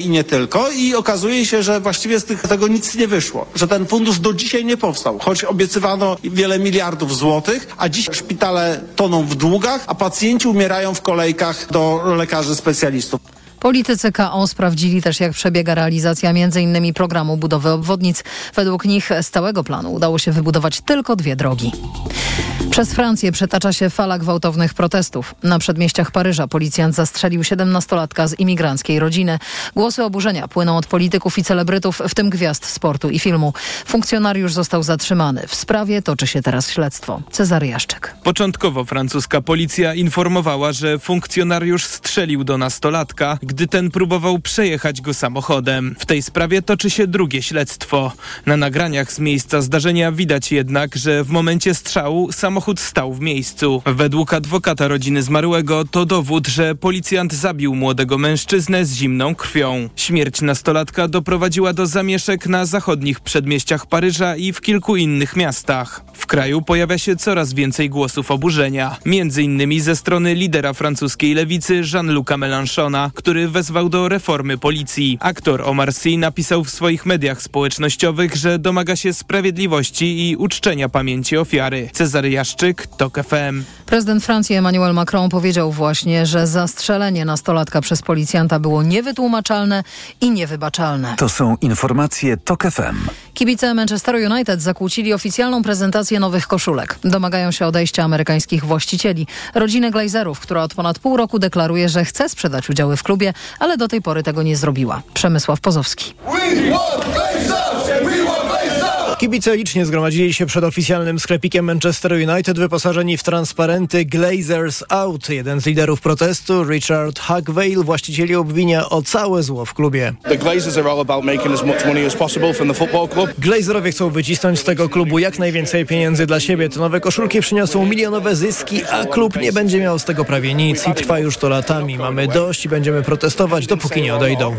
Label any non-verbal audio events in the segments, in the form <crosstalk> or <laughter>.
i nie tylko. I okazuje się, że właściwie z tych, tego nic nie wyszło. Że ten fundusz do dzisiaj nie powstał, choć obiecywano wiele miliardów złotych, a dziś szpitale toną w długach, a pacjenci umierają w kolejkach do lekarzy specjalistów. Politycy KO sprawdzili też, jak przebiega realizacja m.in. programu budowy obwodnic. Według nich z całego planu udało się wybudować tylko dwie drogi. Przez Francję przetacza się fala gwałtownych protestów. Na przedmieściach Paryża policjant zastrzelił 17-latka z imigranckiej rodziny. Głosy oburzenia płyną od polityków i celebrytów, w tym gwiazd sportu i filmu. Funkcjonariusz został zatrzymany. W sprawie toczy się teraz śledztwo. Cezary Jaszczyk. Początkowo francuska policja informowała, że funkcjonariusz strzelił do nastolatka, gdy ten próbował przejechać go samochodem. W tej sprawie toczy się drugie śledztwo. Na nagraniach z miejsca zdarzenia widać jednak, że w momencie strzału samochód stał w miejscu. Według adwokata rodziny zmarłego to dowód, że policjant zabił młodego mężczyznę z zimną krwią. Śmierć nastolatka doprowadziła do zamieszek na zachodnich przedmieściach Paryża i w kilku innych miastach. W kraju pojawia się coraz więcej głosów oburzenia. Między innymi ze strony lidera francuskiej lewicy Jean-Luca Mélenchona, który wezwał do reformy policji. Aktor Omar Sy napisał w swoich mediach społecznościowych, że domaga się sprawiedliwości i uczczenia pamięci ofiary. Cezary Jaszczyk, TOK FM. Prezydent Francji Emmanuel Macron powiedział właśnie, że zastrzelenie nastolatka przez policjanta było niewytłumaczalne i niewybaczalne. To są informacje TOK FM. Kibice Manchester United zakłócili oficjalną prezentację nowych koszulek. Domagają się odejścia amerykańskich właścicieli. Rodzinę Glazerów, która od ponad pół roku deklaruje, że chce sprzedać udziały w klubie, ale do tej pory tego nie zrobiła. Przemysław Pozowski. Kibice licznie zgromadzili się przed oficjalnym sklepikiem Manchester United wyposażeni w transparenty Glazers Out. Jeden z liderów protestu, Richard Hugvale, właścicieli obwinia o całe zło w klubie. Glazerowie chcą wycisnąć z tego klubu jak najwięcej pieniędzy dla siebie. Te nowe koszulki przyniosą milionowe zyski, a klub nie będzie miał z tego prawie nic i trwa już to latami. Mamy dość i będziemy protestować, dopóki nie odejdą.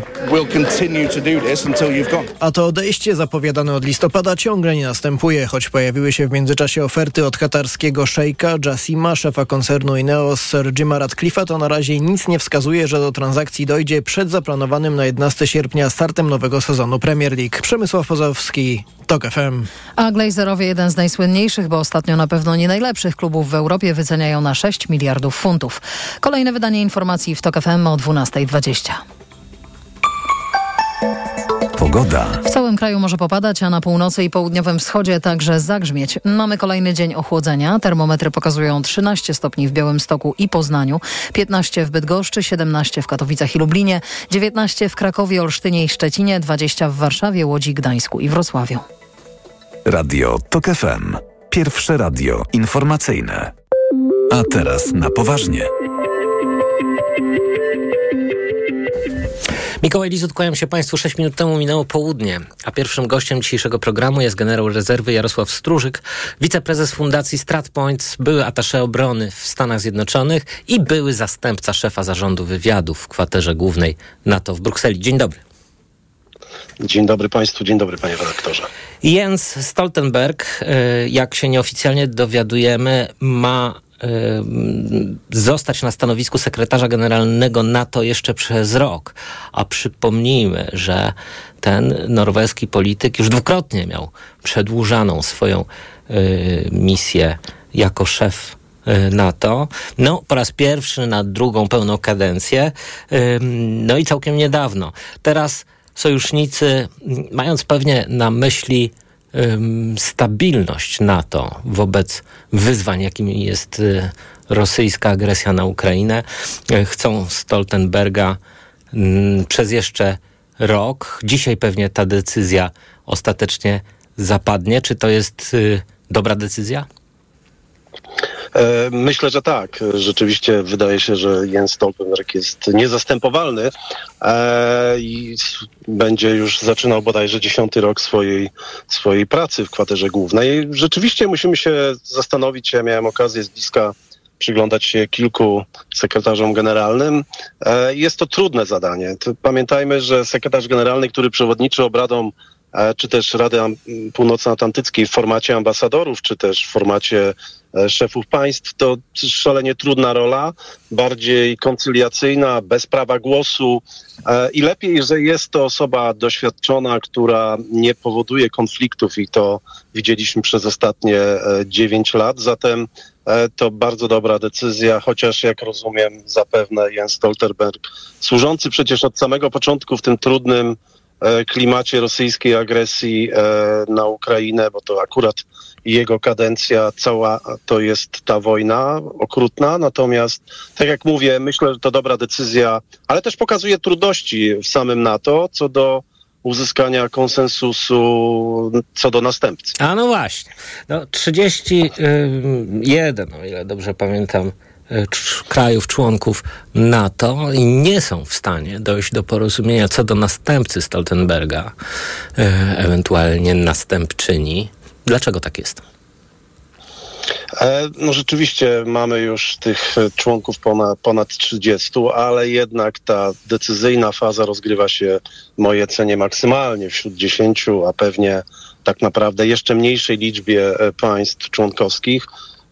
A to odejście zapowiadane od listopada ciągle nie następuje, choć pojawiły się w międzyczasie oferty od katarskiego szejka Jasima, szefa koncernu Ineos Sir Jima Radcliffe'a, to na razie nic nie wskazuje, że do transakcji dojdzie przed zaplanowanym na 11 sierpnia startem nowego sezonu Premier League. Przemysław Pozowski, TOK FM. A Glazerowie, jeden z najsłynniejszych, bo ostatnio na pewno nie najlepszych klubów w Europie, wyceniają na 6 miliardów funtów. Kolejne wydanie informacji w TOK FM o 12.20. Pogoda. W całym kraju może popadać, a na północy i południowym wschodzie także zagrzmieć. Mamy kolejny dzień ochłodzenia. Termometry pokazują 13 stopni w Białymstoku i Poznaniu, 15 w Bydgoszczy, 17 w Katowicach i Lublinie, 19 w Krakowie, Olsztynie i Szczecinie, 20 w Warszawie, Łodzi, Gdańsku i Wrocławiu. Radio TOK FM. Pierwsze radio informacyjne. A teraz na poważnie. Mikołaj Lizut, kłaniam się Państwu. 6 minut temu minęło południe, a pierwszym gościem dzisiejszego programu jest generał rezerwy Jarosław Strużyk, wiceprezes Fundacji StratPoints, były atasze obrony w Stanach Zjednoczonych i były zastępca szefa zarządu wywiadów w kwaterze głównej NATO w Brukseli. Dzień dobry. Dzień dobry Państwu, dzień dobry Panie redaktorze. Jens Stoltenberg, jak się nieoficjalnie dowiadujemy, ma zostać na stanowisku sekretarza generalnego NATO jeszcze przez rok. A przypomnijmy, że ten norweski polityk już dwukrotnie miał przedłużaną swoją y, misję jako szef NATO. No, po raz pierwszy na drugą pełną kadencję. No i całkiem niedawno. Teraz sojusznicy, mając pewnie na myśli stabilność NATO wobec wyzwań, jakimi jest rosyjska agresja na Ukrainę. Chcą Stoltenberga przez jeszcze rok. Dzisiaj pewnie ta decyzja ostatecznie zapadnie. Czy to jest dobra decyzja? Myślę, że tak. Rzeczywiście wydaje się, że Jens Stoltenberg jest niezastępowalny e, i będzie już zaczynał bodajże dziesiąty rok swojej, swojej pracy w kwaterze głównej. Rzeczywiście musimy się zastanowić, ja miałem okazję z bliska przyglądać się kilku sekretarzom generalnym. E, jest to trudne zadanie. Pamiętajmy, że sekretarz generalny, który przewodniczy obradom e, czy też Rady Północnoatlantyckiej w formacie ambasadorów, czy też w formacie e, szefów państw, to szalenie trudna rola, bardziej koncyliacyjna, bez prawa głosu. E, i lepiej, że jest to osoba doświadczona, która nie powoduje konfliktów i to widzieliśmy przez ostatnie e, 9 lat, zatem e, to bardzo dobra decyzja, chociaż jak rozumiem zapewne Jens Stoltenberg, służący przecież od samego początku w tym trudnym e, klimacie rosyjskiej agresji e, na Ukrainę, bo to akurat jego kadencja cała to jest ta wojna okrutna. Natomiast, tak jak mówię, myślę, że to dobra decyzja, ale też pokazuje trudności w samym NATO co do uzyskania konsensusu co do następcy. A no właśnie. No 31, o ile dobrze pamiętam, krajów członków NATO i nie są w stanie dojść do porozumienia co do następcy Stoltenberga, y, ewentualnie następczyni. Dlaczego tak jest? E, No rzeczywiście mamy już tych e, członków ponad, ponad 30, ale jednak ta decyzyjna faza rozgrywa się w mojej cenie maksymalnie wśród 10, a pewnie tak naprawdę jeszcze mniejszej liczbie e, państw członkowskich.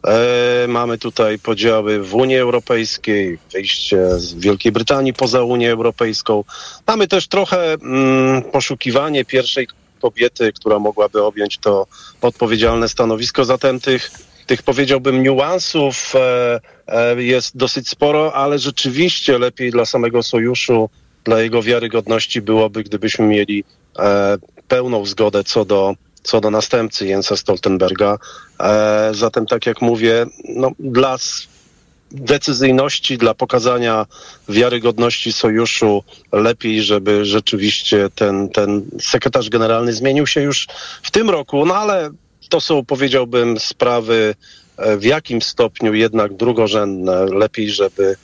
E, Mamy tutaj podziały w Unii Europejskiej, wyjście z Wielkiej Brytanii poza Unię Europejską. Mamy też trochę mm, poszukiwanie pierwszej kobiety, która mogłaby objąć to odpowiedzialne stanowisko. Zatem tych tych powiedziałbym niuansów e, e, jest dosyć sporo, ale rzeczywiście lepiej dla samego sojuszu, dla jego wiarygodności byłoby, gdybyśmy mieli e, pełną zgodę co do, co do następcy Jensa Stoltenberga. E, zatem, tak jak mówię, no, dla decyzyjności, dla pokazania wiarygodności sojuszu lepiej, żeby rzeczywiście ten, ten sekretarz generalny zmienił się już w tym roku, no ale to są, powiedziałbym, sprawy e, w jakim stopniu jednak drugorzędne. Lepiej, żeby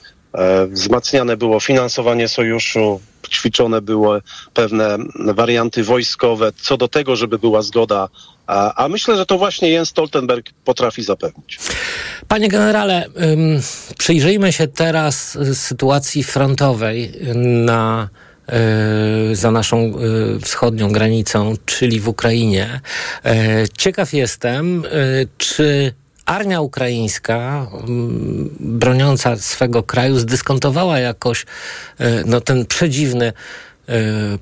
wzmacniane było finansowanie sojuszu, ćwiczone były pewne warianty wojskowe, co do tego, żeby była zgoda. A, a myślę, że to właśnie Jens Stoltenberg potrafi zapewnić. Panie generale, przyjrzyjmy się teraz sytuacji frontowej na, y, za naszą y, wschodnią granicą, czyli w Ukrainie. E, Ciekaw jestem, y, czy armia ukraińska mm, broniąca swego kraju zdyskontowała jakoś y, no, ten przedziwny y,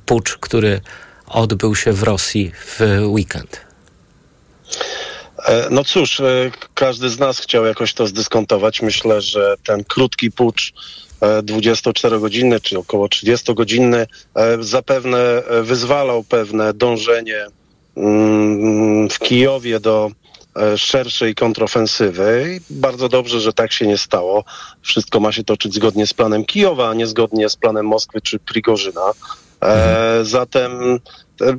pucz, który odbył się w Rosji w weekend. E, No cóż, e, każdy z nas chciał jakoś to zdyskontować. Myślę, że ten krótki pucz e, 24-godzinny czy około 30-godzinny e, zapewne e, wyzwalał pewne dążenie mm, w Kijowie do e, szerszej kontrofensywy. Bardzo dobrze, że tak się nie stało. Wszystko ma się toczyć zgodnie z planem Kijowa, a nie zgodnie z planem Moskwy czy Prigorzyna. E, zatem te,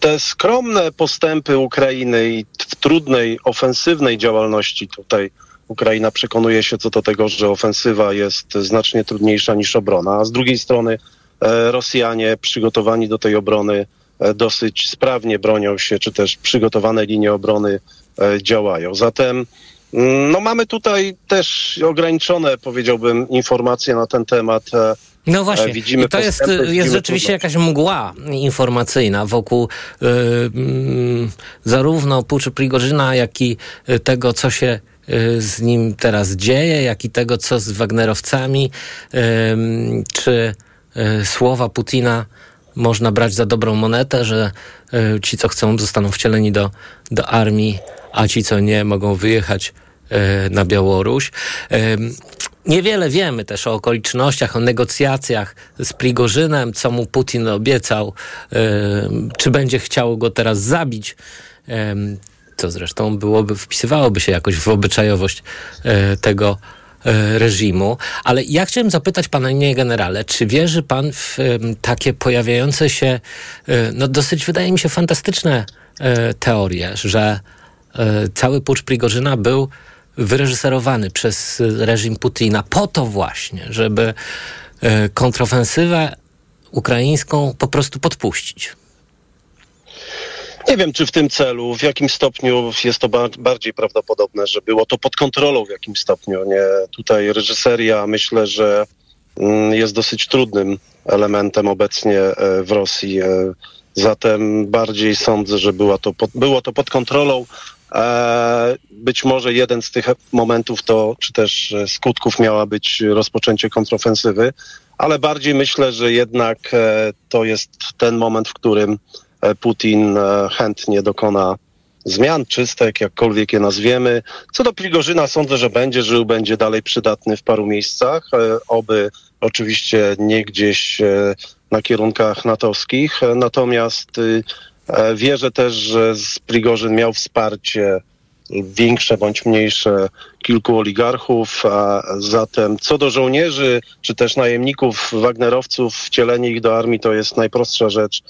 te skromne postępy Ukrainy i w trudnej, ofensywnej działalności tutaj Ukraina przekonuje się co do tego, że ofensywa jest znacznie trudniejsza niż obrona, a z drugiej strony e, Rosjanie przygotowani do tej obrony e, dosyć sprawnie bronią się, czy też przygotowane linie obrony e, działają. Zatem mm, no mamy tutaj też ograniczone, powiedziałbym, informacje na ten temat. e, No właśnie, E, widzimy I to jest, jest rzeczywiście jakaś mgła informacyjna wokół y, mm, zarówno Puczy Prigorzyna, jak i tego, co się z nim teraz dzieje, jak i tego, co z Wagnerowcami, Ym, czy y, słowa Putina można brać za dobrą monetę, że y, ci, co chcą, zostaną wcieleni do, do armii, a ci, co nie, mogą wyjechać e, na Białoruś. Em, Niewiele wiemy też o okolicznościach, o negocjacjach z Prigorzynem, co mu Putin obiecał, czy będzie chciał go teraz zabić. Co zresztą byłoby, wpisywałoby się jakoś w obyczajowość e, tego e, reżimu. Ale ja chciałem zapytać pana, nie generale, czy wierzy pan w takie pojawiające się, e, no dosyć wydaje mi się fantastyczne e, teorie, że e, cały pucz Prigorzyna był wyreżyserowany przez e, reżim Putina po to właśnie, żeby e, kontrofensywę ukraińską po prostu podpuścić. Nie wiem, czy w tym celu, w jakim stopniu jest to bar- bardziej prawdopodobne, że było to pod kontrolą w jakim stopniu. Nie, tutaj reżyseria myślę, że mm, jest dosyć trudnym elementem obecnie e, w Rosji. E, Zatem bardziej sądzę, że była to pod, było to pod kontrolą. Być może jeden z tych momentów to, czy też e, skutków miała być rozpoczęcie kontrofensywy, ale bardziej myślę, że jednak to jest ten moment, w którym Putin e, chętnie dokona zmian czystek, jakkolwiek je nazwiemy. Co do Prigorzyna sądzę, że będzie żył, będzie dalej przydatny w paru miejscach, e, oby oczywiście nie gdzieś e, na kierunkach natowskich. Natomiast y, wierzę też, że Prigorzyn miał wsparcie większe bądź mniejsze kilku oligarchów, a zatem co do żołnierzy czy też najemników, wagnerowców, wcielenie ich do armii to jest najprostsza rzecz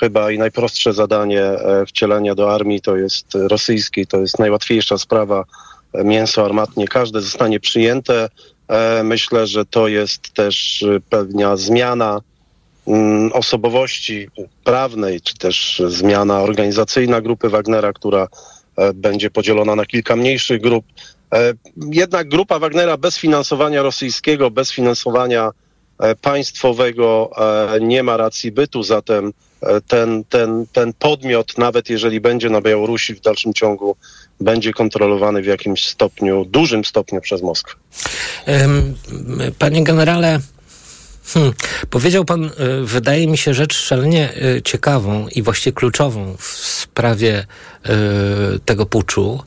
chyba i najprostsze zadanie e, wcielenia do armii to jest rosyjskiej, to jest najłatwiejsza sprawa. E, Mięso armatnie, każde zostanie przyjęte. E, Myślę, że to jest też pewna zmiana mm, osobowości prawnej, czy też zmiana organizacyjna grupy Wagnera, która będzie podzielona na kilka mniejszych grup. Jednak grupa Wagnera bez finansowania rosyjskiego, bez finansowania państwowego nie ma racji bytu, zatem ten, ten, ten podmiot, nawet jeżeli będzie na Białorusi w dalszym ciągu, będzie kontrolowany w jakimś stopniu, dużym stopniu przez Moskwę. Panie generale, hmm, powiedział pan, y, wydaje mi się, rzecz szalenie y, ciekawą i właściwie kluczową w sprawie y, tego puczu.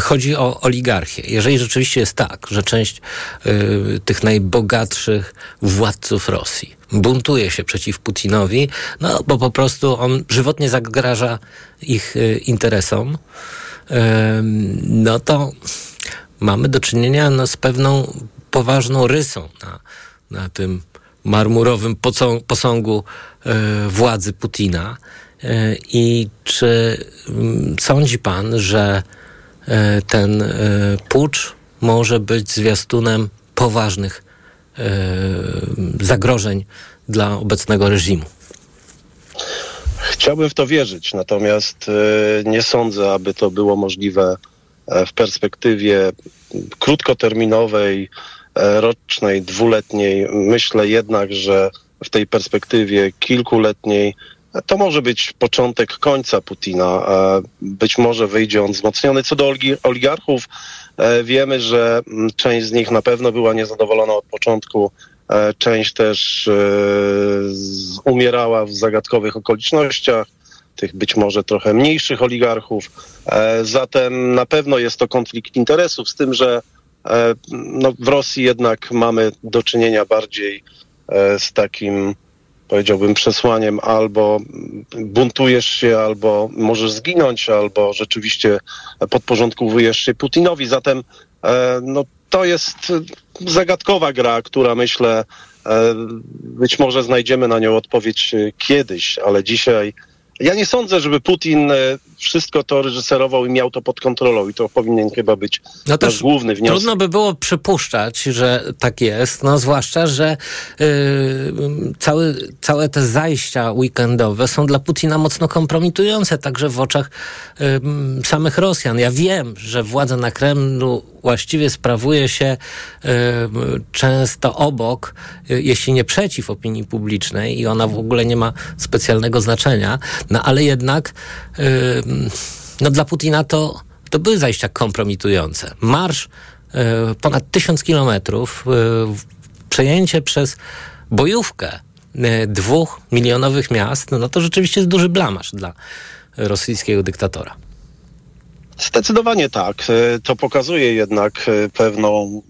Chodzi o oligarchię. Jeżeli rzeczywiście jest tak, że część tych najbogatszych władców Rosji buntuje się przeciw Putinowi, no bo po prostu on żywotnie zagraża ich interesom, no to mamy do czynienia no, z pewną poważną rysą na, na tym marmurowym posągu e, władzy Putina. E, I czy mm, sądzi pan, że e, ten pucz może być zwiastunem poważnych zagrożeń dla obecnego reżimu? Chciałbym w to wierzyć, natomiast nie sądzę, aby to było możliwe w perspektywie krótkoterminowej, rocznej, dwuletniej. Myślę jednak, że w tej perspektywie kilkuletniej e, to może być początek końca Putina. E, Być może wyjdzie on wzmocniony. Co do oligarchów, e, wiemy, że mm, część z nich na pewno była niezadowolona od początku. E, Część też e, umierała w zagadkowych okolicznościach, tych być może trochę mniejszych oligarchów. E, Zatem na pewno jest to konflikt interesów, z tym, że e, no, w Rosji jednak mamy do czynienia bardziej e, z takim, powiedziałbym, przesłaniem albo buntujesz się, albo możesz zginąć, albo rzeczywiście podporządkowujesz się Putinowi. Zatem e, no, to jest zagadkowa gra, która myślę, e, być może znajdziemy na nią odpowiedź e, kiedyś, ale dzisiaj ja nie sądzę, żeby Putin e, wszystko to reżyserował i miał to pod kontrolą i to powinien chyba być No nasz główny wniosek. Trudno by było przypuszczać, że tak jest, no zwłaszcza, że yy, cały, całe te zajścia weekendowe są dla Putina mocno kompromitujące, także w oczach yy, samych Rosjan. Ja wiem, że władza na Kremlu właściwie sprawuje się yy, często obok, jeśli nie przeciw opinii publicznej i ona w ogóle nie ma specjalnego znaczenia, no ale jednak yy, no dla Putina to to były zajścia kompromitujące. Marsz e, ponad tysiąc kilometrów, w- przejęcie przez bojówkę e, dwóch milionowych miast, no to rzeczywiście jest duży blamaż dla rosyjskiego dyktatora. Zdecydowanie tak. E, To pokazuje jednak e, pewną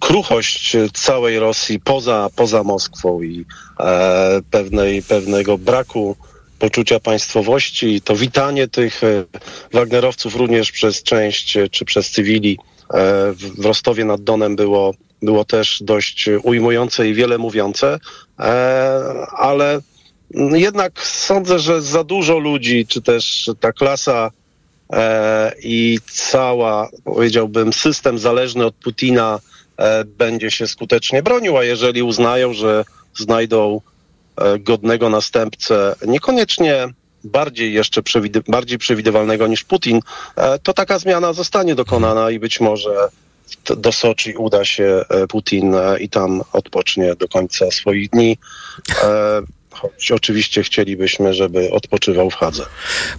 kruchość całej Rosji poza, poza Moskwą i e, pewnej, pewnego braku poczucia państwowości. To witanie tych e, Wagnerowców również przez część e, czy przez cywili e, w, Rostowie nad Donem było, było też dość ujmujące i wiele mówiące, ale jednak sądzę, że za dużo ludzi, czy też ta klasa i cała, powiedziałbym, system zależny od Putina będzie się skutecznie bronił, a jeżeli uznają, że znajdą godnego następcę, niekoniecznie bardziej jeszcze przewid- bardziej przewidywalnego niż Putin, e, to taka zmiana zostanie dokonana i być może do Soczi uda się e, Putin e, i tam odpocznie do końca swoich dni. Choć oczywiście chcielibyśmy, żeby odpoczywał w Hadze.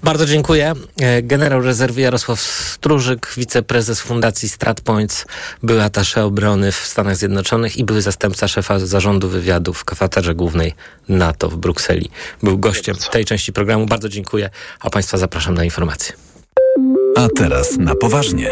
Bardzo dziękuję. E, Generał rezerwy Jarosław Strużyk, wiceprezes Fundacji StratPoints, były atasze obrony w Stanach Zjednoczonych i były zastępca szefa zarządu wywiadu w kafaterze głównej NATO w Brukseli. Był gościem tej części programu. Bardzo dziękuję, a Państwa zapraszam na informacje. A teraz na poważnie.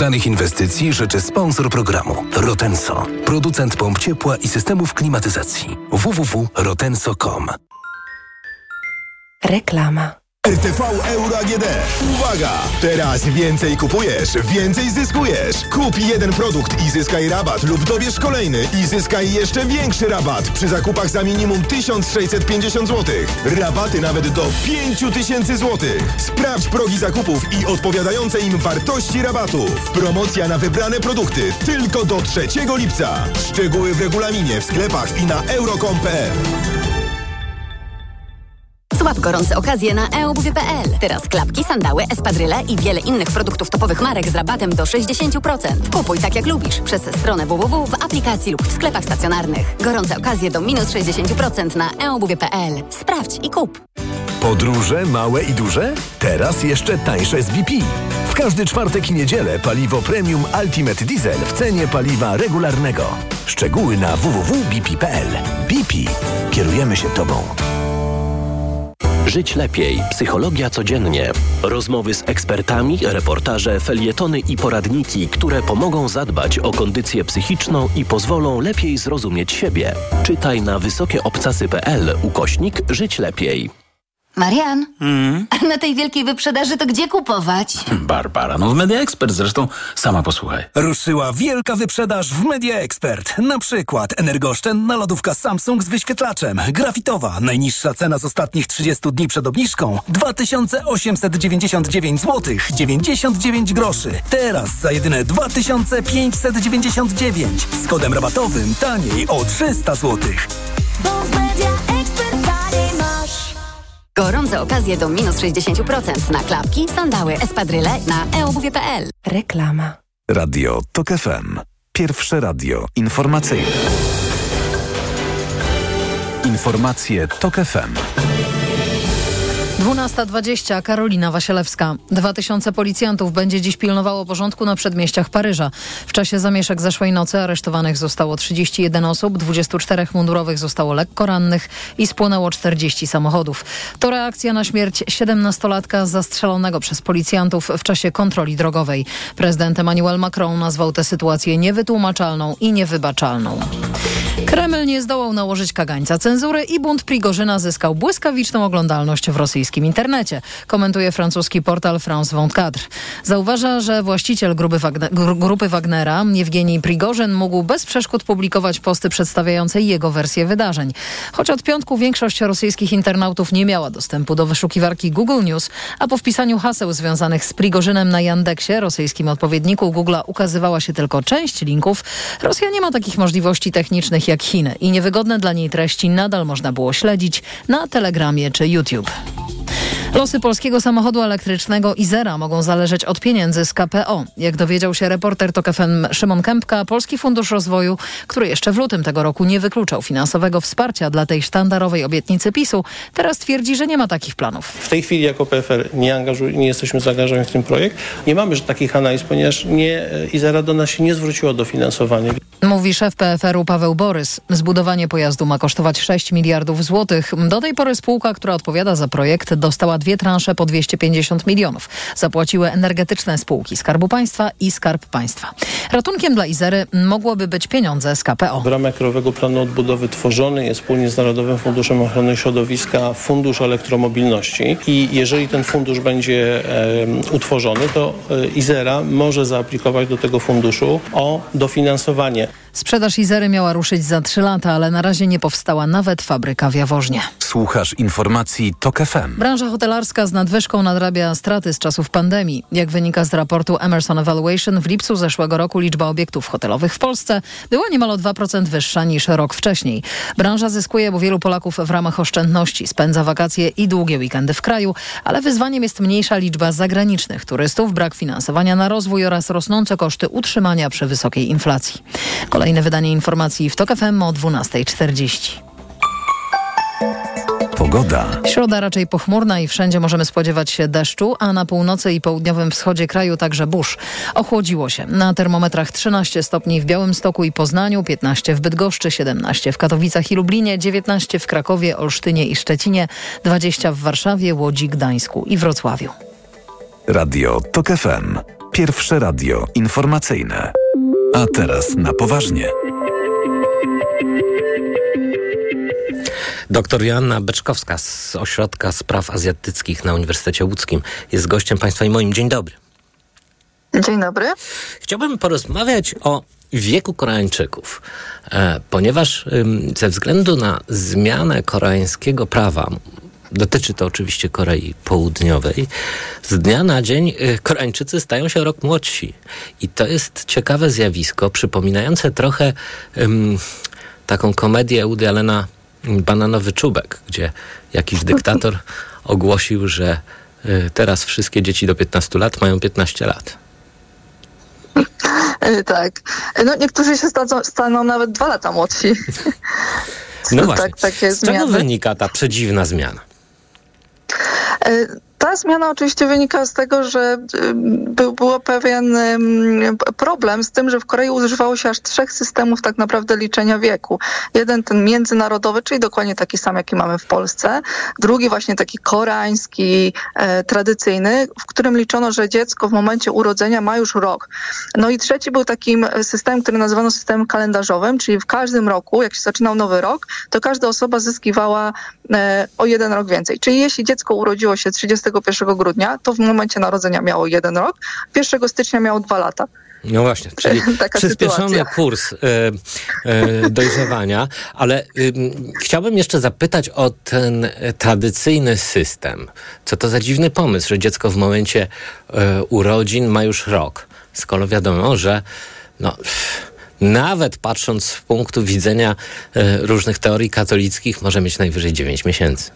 Udanych inwestycji życzy sponsor programu Rotenso, producent pomp ciepła i systemów klimatyzacji www.rotenso.com. Reklama. RTV Euro AGD. Uwaga! Teraz więcej kupujesz, więcej zyskujesz. Kup jeden produkt i zyskaj rabat lub dobierz kolejny i zyskaj jeszcze większy rabat przy zakupach za minimum 1650 zł. Rabaty nawet do 5000 zł. Sprawdź progi zakupów i odpowiadające im wartości rabatów. Promocja na wybrane produkty tylko do 3 lipca. Szczegóły w regulaminie w sklepach i na euro.com.pl. Złap gorące okazje na eobuwie.pl. Teraz klapki, sandały, espadryle i wiele innych produktów topowych marek z rabatem do 60%. Kupuj tak jak lubisz przez stronę www w aplikacji lub w sklepach stacjonarnych. Gorące okazje do minus 60% na eobuwie.pl. Sprawdź i kup. Podróże małe i duże? Teraz jeszcze tańsze z BP. W każdy czwartek i niedzielę paliwo premium Ultimate Diesel w cenie paliwa regularnego. Szczegóły na www.bp.pl. BP. Kierujemy się Tobą. Żyć lepiej. Psychologia codziennie. Rozmowy z ekspertami, reportaże, felietony i poradniki, które pomogą zadbać o kondycję psychiczną i pozwolą lepiej zrozumieć siebie. Czytaj na wysokieobcasy.pl ukośnik Żyć lepiej. Marian, a na tej wielkiej wyprzedaży to gdzie kupować? Barbara, no w Media Expert zresztą, sama posłuchaj. Ruszyła wielka wyprzedaż w Media Expert. Na przykład energooszczędna lodówka Samsung z wyświetlaczem. Grafitowa. Najniższa cena z ostatnich 30 dni przed obniżką 2899 zł 99 groszy. Teraz za jedyne 2599 z kodem rabatowym taniej o 300 zł. Gorące okazje do minus 60% na klapki, sandały, espadryle na eobuwie.pl. Reklama. Radio TOK FM. Pierwsze radio informacyjne. Informacje TOK FM. 12.20 Karolina Wasielewska. 2000 policjantów będzie dziś pilnowało porządku na przedmieściach Paryża. W czasie zamieszek zeszłej nocy aresztowanych zostało 31 osób, 24 mundurowych zostało lekko rannych i spłonęło 40 samochodów. To reakcja na śmierć 17-latka zastrzelonego przez policjantów w czasie kontroli drogowej. Prezydent Emmanuel Macron nazwał tę sytuację niewytłumaczalną i niewybaczalną. Kreml nie zdołał nałożyć kagańca cenzury i bunt Prigorzyna zyskał błyskawiczną oglądalność w rosyjskim internecie, komentuje francuski portal France 24. Zauważa, że właściciel grupy, Wagner, grupy Wagnera, Jewgenij Prigorzyn, mógł bez przeszkód publikować posty przedstawiające jego wersję wydarzeń. Choć od piątku większość rosyjskich internautów nie miała dostępu do wyszukiwarki Google News, a po wpisaniu haseł związanych z Prigorzynem na Yandexie, rosyjskim odpowiedniku Google'a, ukazywała się tylko część linków, Rosja nie ma takich możliwości technicznych jak Chiny i niewygodne dla niej treści nadal można było śledzić na Telegramie czy YouTube. Losy polskiego samochodu elektrycznego Izera mogą zależeć od pieniędzy z KPO. Jak dowiedział się reporter TOK FM Szymon Kępka, Polski Fundusz Rozwoju, który jeszcze w lutym tego roku nie wykluczał finansowego wsparcia dla tej sztandarowej obietnicy PiSu, teraz twierdzi, że nie ma takich planów. W tej chwili jako PFR nie, angażuj, nie jesteśmy zaangażowani w ten projekt. Nie mamy takich analiz, ponieważ nie, Izera do nas się nie zwróciło do finansowania. Mówi szef PFR-u Paweł Borys. Zbudowanie pojazdu ma kosztować 6 miliardów złotych. Do tej pory spółka, która odpowiada za projekt, dostała dwie transze po 250 milionów. Zapłaciły energetyczne spółki Skarbu Państwa i Skarb Państwa. Ratunkiem dla Izery mogłoby być pieniądze z KPO. W ramach Krajowego Planu Odbudowy tworzony jest wspólnie z Narodowym Funduszem Ochrony Środowiska Fundusz Elektromobilności i jeżeli ten fundusz będzie e, utworzony, to e, Izera może zaaplikować do tego funduszu o dofinansowanie. Sprzedaż Izery miała ruszyć za trzy lata, ale na razie nie powstała nawet fabryka w Jaworznie. Słuchasz informacji TOK FM. Branża hotelarska z nadwyżką nadrabia straty z czasów pandemii. Jak wynika z raportu Emerson Evaluation, w lipcu zeszłego roku liczba obiektów hotelowych w Polsce była niemal o 2% wyższa niż rok wcześniej. Branża zyskuje, bo wielu Polaków w ramach oszczędności spędza wakacje i długie weekendy w kraju, ale wyzwaniem jest mniejsza liczba zagranicznych turystów, brak finansowania na rozwój oraz rosnące koszty utrzymania przy wysokiej inflacji. Kolejne wydanie informacji w TOK FM o 12.40. Pogoda. Środa raczej pochmurna i wszędzie możemy spodziewać się deszczu, a na północy i południowym wschodzie kraju także burz. Ochłodziło się. Na termometrach 13 stopni w Białymstoku i Poznaniu, 15 w Bydgoszczy, 17 w Katowicach i Lublinie, 19 w Krakowie, Olsztynie i Szczecinie, 20 w Warszawie, Łodzi, Gdańsku i Wrocławiu. Radio TOK FM. Pierwsze radio informacyjne. A teraz na poważnie. Doktor Joanna Beczkowska z Ośrodka Spraw Azjatyckich na Uniwersytecie Łódzkim jest gościem Państwa i moim. Dzień dobry. Dzień dobry. Chciałbym porozmawiać o wieku Koreańczyków, e, ponieważ ze względu na zmianę koreańskiego prawa, dotyczy to oczywiście Korei Południowej, z dnia na dzień y, Koreańczycy stają się rok młodsi. I to jest ciekawe zjawisko, przypominające trochę ym, taką komedię Woody Allena Bananowy Czubek, gdzie jakiś dyktator <laughs> ogłosił, że y, teraz wszystkie dzieci do 15 lat mają 15 lat. E, Tak. No niektórzy się staną, staną nawet dwa lata młodsi. No <laughs> właśnie. Tak, Z czego wynika ta przedziwna zmiana? Uh. Ta zmiana oczywiście wynika z tego, że y, był, było pewien problem z tym, że w Korei używało się aż trzech systemów tak naprawdę liczenia wieku. Jeden ten międzynarodowy, czyli dokładnie taki sam, jaki mamy w Polsce. Drugi właśnie taki koreański, e, tradycyjny, w którym liczono, że dziecko w momencie urodzenia ma już rok. No i trzeci był takim systemem, który nazywano systemem kalendarzowym, czyli w każdym roku, jak się zaczynał nowy rok, to każda osoba zyskiwała e, o jeden rok więcej. Czyli jeśli dziecko urodziło się 31 grudnia, to w momencie narodzenia miało jeden rok, 1 stycznia miało dwa lata. No właśnie, czyli <laughs> przyspieszony sytuacja. kurs e, e, dojrzewania, ale ym, chciałbym jeszcze zapytać o ten tradycyjny system. Co to za dziwny pomysł, że dziecko w momencie e, urodzin ma już rok, skoro wiadomo, że no, pff, nawet patrząc z punktu widzenia różnych teorii katolickich, może mieć najwyżej 9 miesięcy.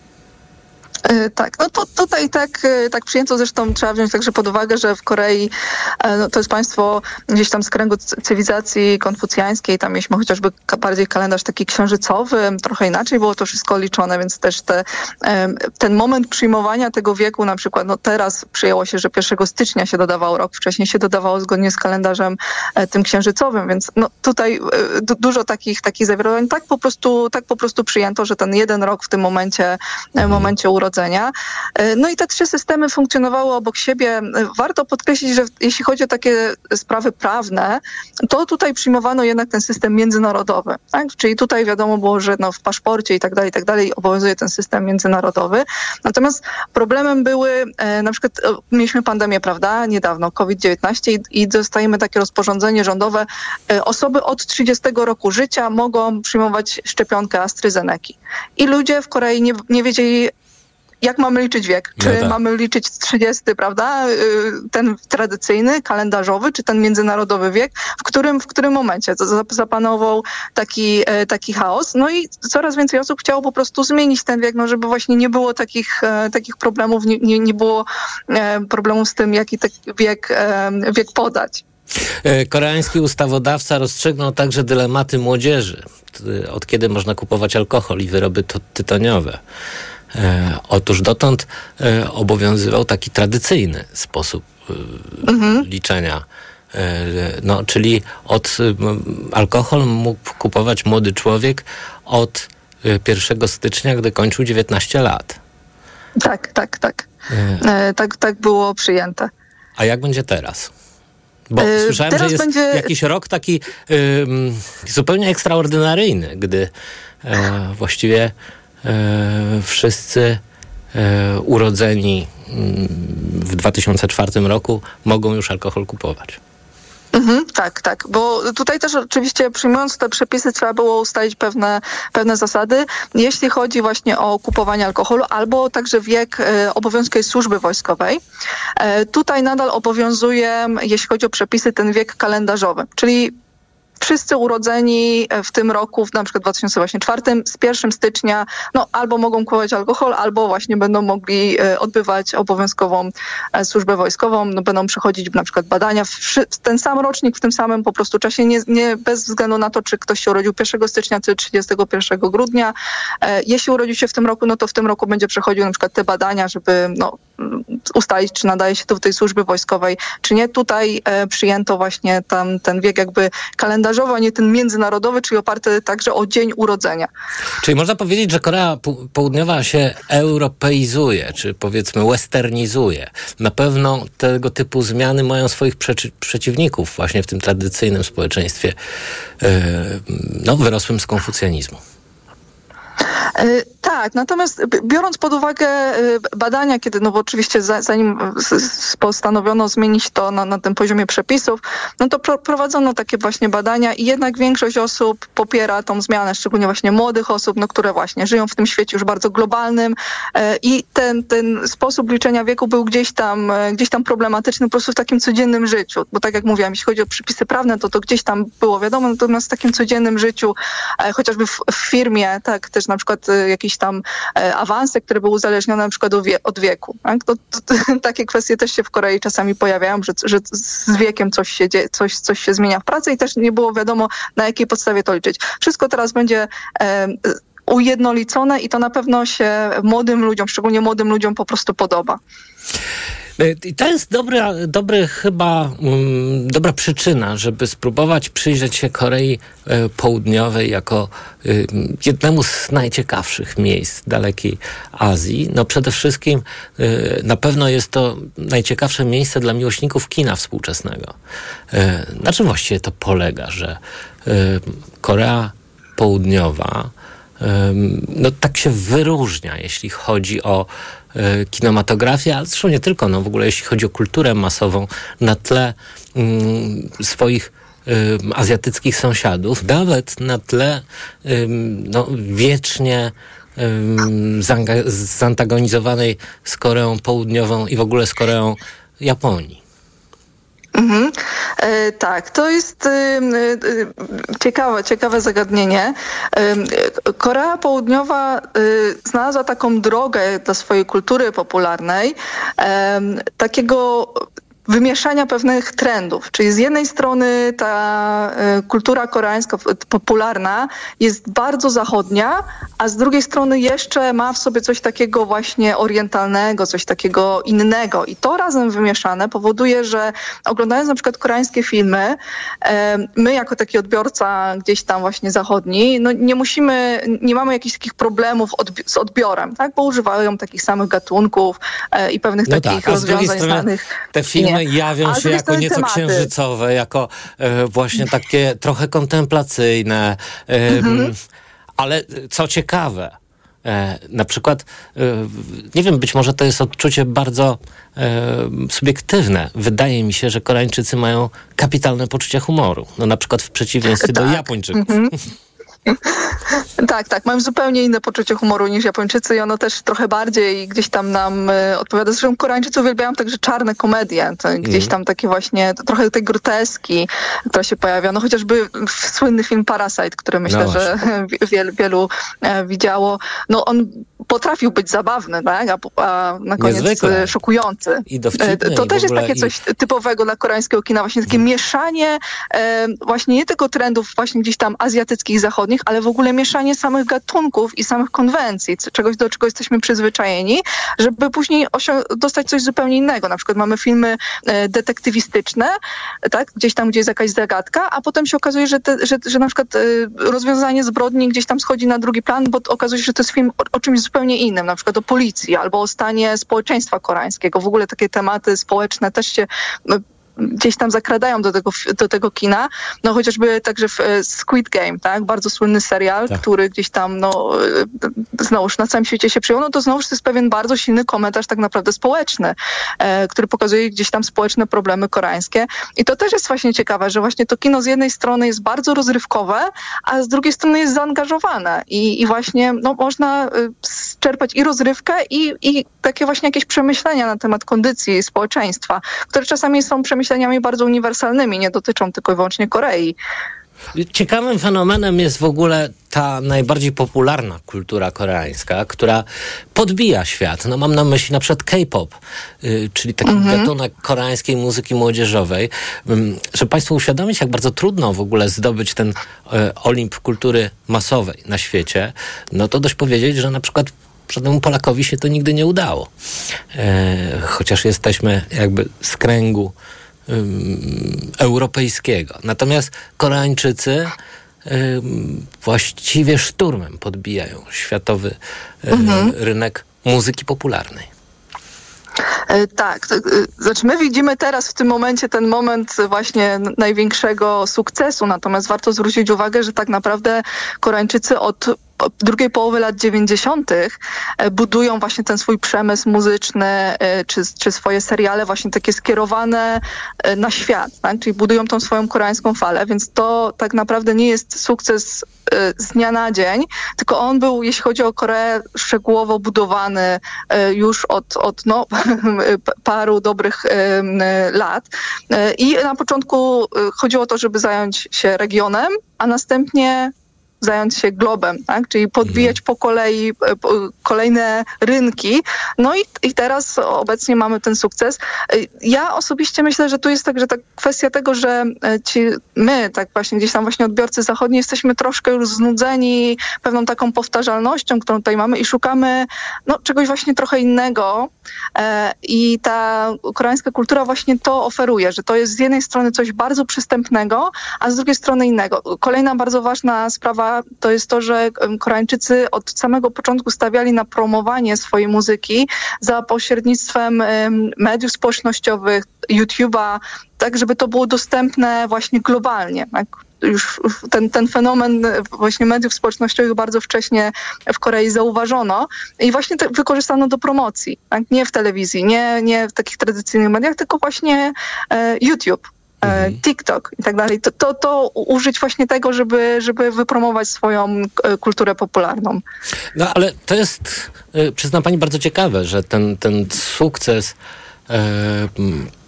E, Tak, no to tutaj tak, e, tak przyjęto, zresztą trzeba wziąć także pod uwagę, że w Korei e, no, to jest państwo gdzieś tam z kręgu cywilizacji konfucjańskiej, tam mieliśmy chociażby bardziej kalendarz taki księżycowy, trochę inaczej było to wszystko liczone, więc też te, ten moment przyjmowania tego wieku, na przykład no teraz przyjęło się, że 1 stycznia się dodawało rok, wcześniej się dodawało zgodnie z kalendarzem tym księżycowym, więc no tutaj du- dużo takich, takich zawirowań, tak po prostu, tak po prostu przyjęto, że ten jeden rok w tym momencie, e, momencie urodzenia. E, No i te trzy systemy funkcjonowały obok siebie. E, Warto podkreślić, że jeśli chodzi o takie sprawy prawne, to tutaj przyjmowano jednak ten system międzynarodowy. Tak? Czyli tutaj wiadomo było, że no w paszporcie i tak dalej, i tak dalej obowiązuje ten system międzynarodowy. Natomiast problemem były, e, na przykład mieliśmy pandemię, prawda, niedawno, COVID-19 i, i dostajemy takie rozporządzenie rządowe. Osoby od 30 roku życia mogą przyjmować szczepionkę AstraZeneki. I ludzie w Korei nie, nie wiedzieli, jak mamy liczyć wiek? Czy No tak. mamy liczyć 30, prawda? y, Ten tradycyjny, kalendarzowy, czy ten międzynarodowy wiek? W którym, w którym momencie zapanował taki, e, taki chaos? No i coraz więcej osób chciało po prostu zmienić ten wiek, no żeby właśnie nie było takich, e, takich problemów, nie, nie, nie było e, problemów z tym, jaki taki wiek, wiek podać. Koreański ustawodawca rozstrzygnął także dylematy młodzieży. Od kiedy można kupować alkohol i wyroby to- tytoniowe. E, Otóż dotąd e, obowiązywał taki tradycyjny sposób e, liczenia. E, No, czyli od alkohol mógł kupować młody człowiek od e, 1 stycznia, gdy kończył 19 lat. Tak, tak, tak. E, Tak, tak było przyjęte. A jak będzie teraz? Bo E, słyszałem, że teraz jest będzie- jakiś rok taki ym, zupełnie ekstraordynaryjny, gdy e, właściwie wszyscy e, urodzeni mm, w 2004 roku mogą już alkohol kupować. Mhm, tak, tak, bo tutaj też oczywiście przyjmując te przepisy trzeba było ustalić pewne, pewne zasady, jeśli chodzi właśnie o kupowanie alkoholu albo także wiek e, obowiązkowej służby wojskowej. E, tutaj nadal obowiązuje, jeśli chodzi o przepisy, ten wiek kalendarzowy, czyli wszyscy urodzeni w tym roku, w na przykład 2004, z 1 stycznia, no albo mogą kupować alkohol, albo właśnie będą mogli e, odbywać obowiązkową e, służbę wojskową, no będą przechodzić na przykład badania w, ten sam rocznik, w tym samym po prostu czasie, nie, nie bez względu na to, czy ktoś się urodził 1 stycznia, czy 31 grudnia. E, Jeśli urodził się w tym roku, no to w tym roku będzie przechodził na przykład te badania, żeby no, mm, ustalić, czy nadaje się do tej służby wojskowej, czy nie. Tutaj e, przyjęto właśnie tam ten wiek jakby kalendarzowy, a nie ten międzynarodowy, czyli oparty także o dzień urodzenia. Czyli można powiedzieć, że Korea Południowa się europeizuje, czy powiedzmy westernizuje. Na pewno tego typu zmiany mają swoich przeczy- przeciwników właśnie w tym tradycyjnym społeczeństwie, e, no, wyrosłym z konfucjanizmu. E, Tak, natomiast biorąc pod uwagę e, badania, kiedy, no bo oczywiście za, zanim postanowiono zmienić to na, na tym poziomie przepisów, no to pro, prowadzono takie właśnie badania i jednak większość osób popiera tą zmianę, szczególnie właśnie młodych osób, no które właśnie żyją w tym świecie już bardzo globalnym e, i ten, ten sposób liczenia wieku był gdzieś tam, gdzieś tam problematyczny po prostu w takim codziennym życiu, bo tak jak mówiłam, jeśli chodzi o przepisy prawne, to to gdzieś tam było wiadomo, natomiast w takim codziennym życiu, chociażby w, w firmie, tak, też na przykład e, jakieś tam e, awanse, które były uzależnione na przykład od wieku. Tak? To, to, to, <laughs> takie kwestie też się w Korei czasami pojawiają, że, że z wiekiem coś się, dzieje, coś, coś się zmienia w pracy i też nie było wiadomo, na jakiej podstawie to liczyć. Wszystko teraz będzie e, ujednolicone i to na pewno się młodym ludziom, szczególnie młodym ludziom po prostu podoba. E, I to jest dobra, dobry chyba, um, dobra przyczyna, żeby spróbować przyjrzeć się Korei e, Południowej jako y, jednemu z najciekawszych miejsc dalekiej Azji. No przede wszystkim na pewno jest to najciekawsze miejsce dla miłośników kina współczesnego. Na czym właściwie to polega, że Korea Południowa no tak się wyróżnia, jeśli chodzi o kinematografię, ale zresztą nie tylko, no w ogóle jeśli chodzi o kulturę masową na tle ym, swoich ym, azjatyckich sąsiadów, nawet na tle ym, no, wiecznie zaanga- zantagonizowanej z Koreą Południową i w ogóle z Koreą Japonii. Mhm. E, tak, to jest e, e, ciekawe, ciekawe zagadnienie. E, Korea Południowa znalazła taką drogę dla swojej kultury popularnej, takiego wymieszania pewnych trendów. Czyli z jednej strony ta e, kultura koreańska popularna jest bardzo zachodnia, a z drugiej strony jeszcze ma w sobie coś takiego właśnie orientalnego, coś takiego innego. I to razem wymieszane powoduje, że oglądając na przykład koreańskie filmy, e, my jako taki odbiorca gdzieś tam właśnie zachodni, no nie musimy, nie mamy jakichś takich problemów odbi- z odbiorem, tak? Bo używają takich samych gatunków e, i pewnych No takich tak, rozwiązań znanych. te filmy Nie. jawią się jako nieco tematy. księżycowe, jako e, właśnie takie trochę kontemplacyjne. E, Mhm. Ale co ciekawe, e, na przykład, e, nie wiem, być może to jest odczucie bardzo e, subiektywne. Wydaje mi się, że Koreańczycy mają kapitalne poczucie humoru. No na przykład w przeciwieństwie do Tak. Japończyków. Mhm. <laughs> <laughs> Tak, tak. Mam zupełnie inne poczucie humoru niż Japończycy i ono też trochę bardziej gdzieś tam nam e, odpowiada. Zresztą Koreańczycy uwielbiają także czarne komedie. To gdzieś Mhm. tam takie właśnie, trochę tej groteski, która się pojawia. No chociażby słynny film Parasite, który myślę, No że wi- <laughs> wielu, wielu e, widziało. No on potrafił być zabawny, tak? a, a na koniec Niezwykle. e, szokujący. I dowcipny, E, To i też jest takie i- coś typowego dla koreańskiego kina, właśnie takie mieszanie e, właśnie nie tylko trendów właśnie gdzieś tam azjatyckich, zachodnich, ale w ogóle mieszanie samych gatunków i samych konwencji, czegoś, do czego jesteśmy przyzwyczajeni, żeby później dostać coś zupełnie innego. Na przykład mamy filmy e, detektywistyczne, tak, gdzieś tam, gdzie jest jakaś zagadka, a potem się okazuje, że, te, że, że na przykład e, rozwiązanie zbrodni gdzieś tam schodzi na drugi plan, bo okazuje się, że to jest film o, o czymś zupełnie innym, na przykład o policji albo o stanie społeczeństwa koreańskiego. W ogóle takie tematy społeczne też się e, gdzieś tam zakradają do tego, do tego kina. No chociażby także w e, Squid Game, tak? Bardzo słynny serial, Tak. który gdzieś tam, no e, znowuż na całym świecie się przyjął, no to znowuż to jest pewien bardzo silny komentarz tak naprawdę społeczny, e, który pokazuje gdzieś tam społeczne problemy koreańskie. I to też jest właśnie ciekawe, że właśnie to kino z jednej strony jest bardzo rozrywkowe, a z drugiej strony jest zaangażowane i, i właśnie no, można y, czerpać i rozrywkę i, i takie właśnie jakieś przemyślenia na temat kondycji społeczeństwa, które czasami są przemyśleniami bardzo uniwersalnymi, nie dotyczą tylko i wyłącznie Korei. Ciekawym fenomenem jest w ogóle ta najbardziej popularna kultura koreańska, która podbija świat. No mam na myśli na przykład K-pop, y, czyli taki Mhm. gatunek koreańskiej muzyki młodzieżowej. Ym, żeby Państwu uświadomić, jak bardzo trudno w ogóle zdobyć ten y, Olimp kultury masowej na świecie, no to dość powiedzieć, że na przykład żadnemu Polakowi się to nigdy nie udało. E, chociaż jesteśmy jakby z kręgu ym, europejskiego. Natomiast Koreańczycy ym, właściwie szturmem podbijają światowy Mhm. rynek muzyki popularnej. E, Tak, e, znaczy my widzimy teraz w tym momencie ten moment właśnie największego sukcesu, natomiast warto zwrócić uwagę, że tak naprawdę Koreańczycy od drugiej połowy lat 90. e, budują właśnie ten swój przemysł muzyczny, e, czy, czy swoje seriale właśnie takie skierowane e, na świat, tak? czyli budują tą swoją koreańską falę, więc to tak naprawdę nie jest sukces z dnia na dzień, tylko on był, jeśli chodzi o Koreę, szczegółowo budowany już od, od no, <laughs> paru dobrych lat. I na początku chodziło o to, żeby zająć się regionem, a następnie zająć się globem, tak? czyli podbijać po kolei e, kolejne rynki. No i, i teraz obecnie mamy ten sukces. E, Ja osobiście myślę, że tu jest także ta kwestia tego, że e, ci, my, tak właśnie gdzieś tam właśnie odbiorcy zachodni, jesteśmy troszkę już znudzeni pewną taką powtarzalnością, którą tutaj mamy i szukamy no, czegoś właśnie trochę innego. I ta koreańska kultura właśnie to oferuje, że to jest z jednej strony coś bardzo przystępnego, a z drugiej strony innego. Kolejna bardzo ważna sprawa to jest to, że Koreańczycy od samego początku stawiali na promowanie swojej muzyki za pośrednictwem em, mediów społecznościowych, YouTube'a, tak żeby to było dostępne właśnie globalnie. Tak? Już ten, ten fenomen właśnie mediów społecznościowych bardzo wcześnie w Korei zauważono i właśnie wykorzystano do promocji. Tak? Nie w telewizji, nie, nie w takich tradycyjnych mediach, tylko właśnie e, YouTube. E, TikTok i tak dalej, to, to, to użyć właśnie tego, żeby, żeby wypromować swoją e, kulturę popularną. No ale to jest, y, przyznam pani, bardzo ciekawe, że ten, ten sukces e,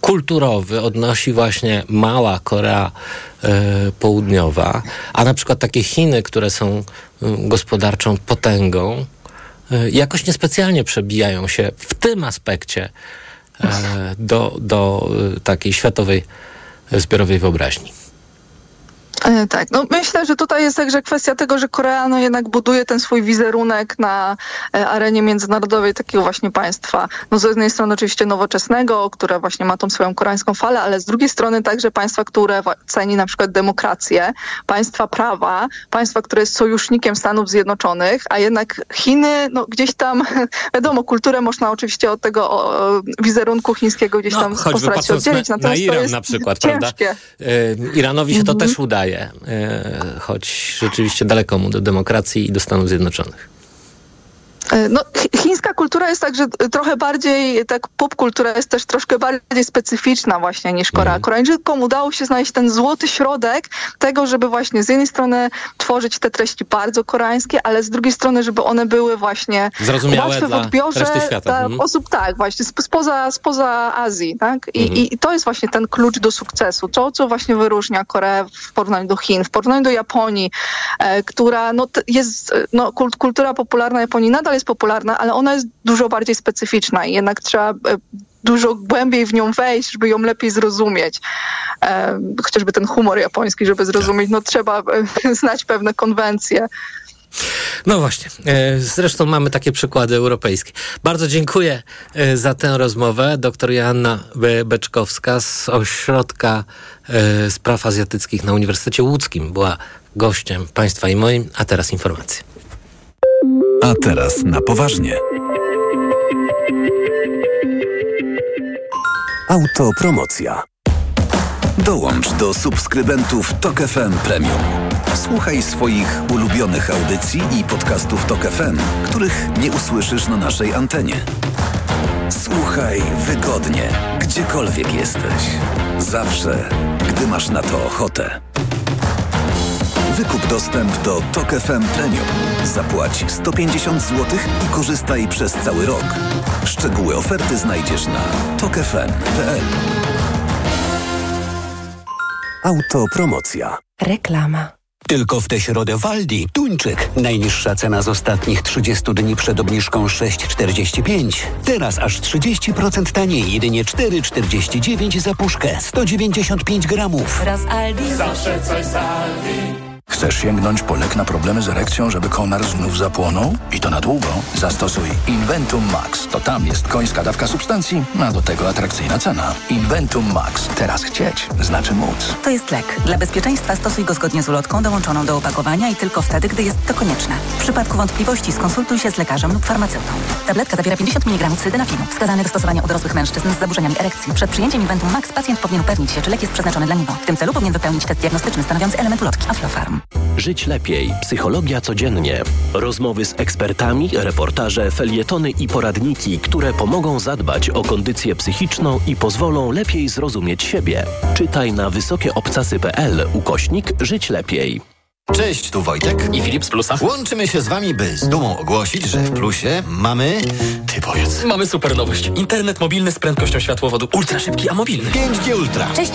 kulturowy odnosi właśnie mała Korea e, Południowa, a na przykład takie Chiny, które są gospodarczą potęgą, jakoś niespecjalnie przebijają się w tym aspekcie e, do, do takiej światowej e, zbiorowej wyobraźni. E, Tak, no myślę, że tutaj jest także kwestia tego, że Korea no jednak buduje ten swój wizerunek na e, arenie międzynarodowej takiego właśnie państwa. No z jednej strony oczywiście nowoczesnego, które właśnie ma tą swoją koreańską falę, ale z drugiej strony także państwa, które ceni na przykład demokrację, państwa prawa, państwa, które jest sojusznikiem Stanów Zjednoczonych, a jednak Chiny, no gdzieś tam, <laughs> wiadomo, kulturę można oczywiście od tego o, o, wizerunku chińskiego gdzieś tam No, choćby postarać się na, oddzielić. na to Iran na przykład, ciężkie. prawda? E, Iranowi się to Mhm. też udaje, e, choć rzeczywiście daleko mu do demokracji i do Stanów Zjednoczonych. E, No, chi- chińska kultura jest także trochę bardziej, tak popkultura jest też troszkę bardziej specyficzna właśnie niż Korea. Koreańczykom udało się znaleźć ten złoty środek tego, żeby właśnie z jednej strony tworzyć te treści bardzo koreańskie, ale z drugiej strony, żeby one były właśnie Zrozumiałe łatwe w odbiorze dla Mhm. osób, tak, właśnie sp- spoza, spoza Azji, tak? I, Mhm. i, to jest właśnie ten klucz do sukcesu. To, co właśnie wyróżnia Koreę w porównaniu do Chin, w porównaniu do Japonii, e, która no, jest, e, no, kult, kultura popularna Japonii nadal jest popularna, ale ona jest dużo bardziej specyficzna i jednak trzeba e, dużo głębiej w nią wejść, żeby ją lepiej zrozumieć. E, chociażby ten humor japoński, żeby zrozumieć, no trzeba e, <laughs> znać pewne konwencje. No właśnie, zresztą mamy takie przykłady europejskie. Bardzo dziękuję za tę rozmowę. Doktor Joanna Be- Beczkowska z Ośrodka Spraw Azjatyckich na Uniwersytecie Łódzkim była gościem Państwa i moim, a teraz informacje. A teraz na poważnie. Autopromocja. Dołącz do subskrybentów Tok FM Premium. Słuchaj swoich ulubionych audycji i podcastów Tok FM, których nie usłyszysz na naszej antenie. Słuchaj wygodnie, gdziekolwiek jesteś. Zawsze, gdy masz na to ochotę. Wykup dostęp do Tok FM Premium. Zapłać 150 zł i korzystaj przez cały rok. Szczegóły oferty znajdziesz na tokefm.pl. Autopromocja. Reklama. Tylko w tę środę w Aldi. Tuńczyk. Najniższa cena z ostatnich 30 dni przed obniżką 6,45. Teraz aż 30% taniej. Jedynie 4,49 za puszkę. 195 gramów. Raz Aldi. Zawsze coś z Aldi. Chcesz sięgnąć po lek na problemy z erekcją, żeby konar znów zapłonął? I to na długo? Zastosuj Inventum Max. To tam jest końska dawka substancji, a do tego atrakcyjna cena. Inventum Max. Teraz chcieć znaczy móc. To jest lek. Dla bezpieczeństwa stosuj go zgodnie z ulotką dołączoną do opakowania i tylko wtedy, gdy jest to konieczne. W przypadku wątpliwości skonsultuj się z lekarzem lub farmaceutą. Tabletka zawiera 50 mg sydynafinu, wskazany do stosowania u dorosłych mężczyzn z zaburzeniami erekcji. Przed przyjęciem Inventum Max pacjent powinien upewnić się, czy lek jest przeznaczony dla niego. W tym celu powinien wypełnić test diagnostyczny stanowiący element ulotki Aflofarm. Żyć lepiej. Psychologia codziennie. Rozmowy z ekspertami, reportaże, felietony i poradniki, które pomogą zadbać o kondycję psychiczną i pozwolą lepiej zrozumieć siebie. Czytaj na wysokieobcasy.pl ukośnik Żyć lepiej. Cześć, tu Wojtek i Filip z Plusa. Łączymy się z Wami, by z dumą ogłosić, że w Plusie mamy... Ty powiedz. Mamy super nowość. Internet mobilny z prędkością światłowodu. Ultra szybki, a mobilny. 5G Ultra. Cześć